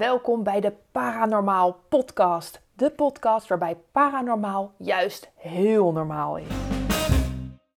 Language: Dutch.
Welkom bij de Paranormaal Podcast. De podcast waarbij paranormaal juist heel normaal is.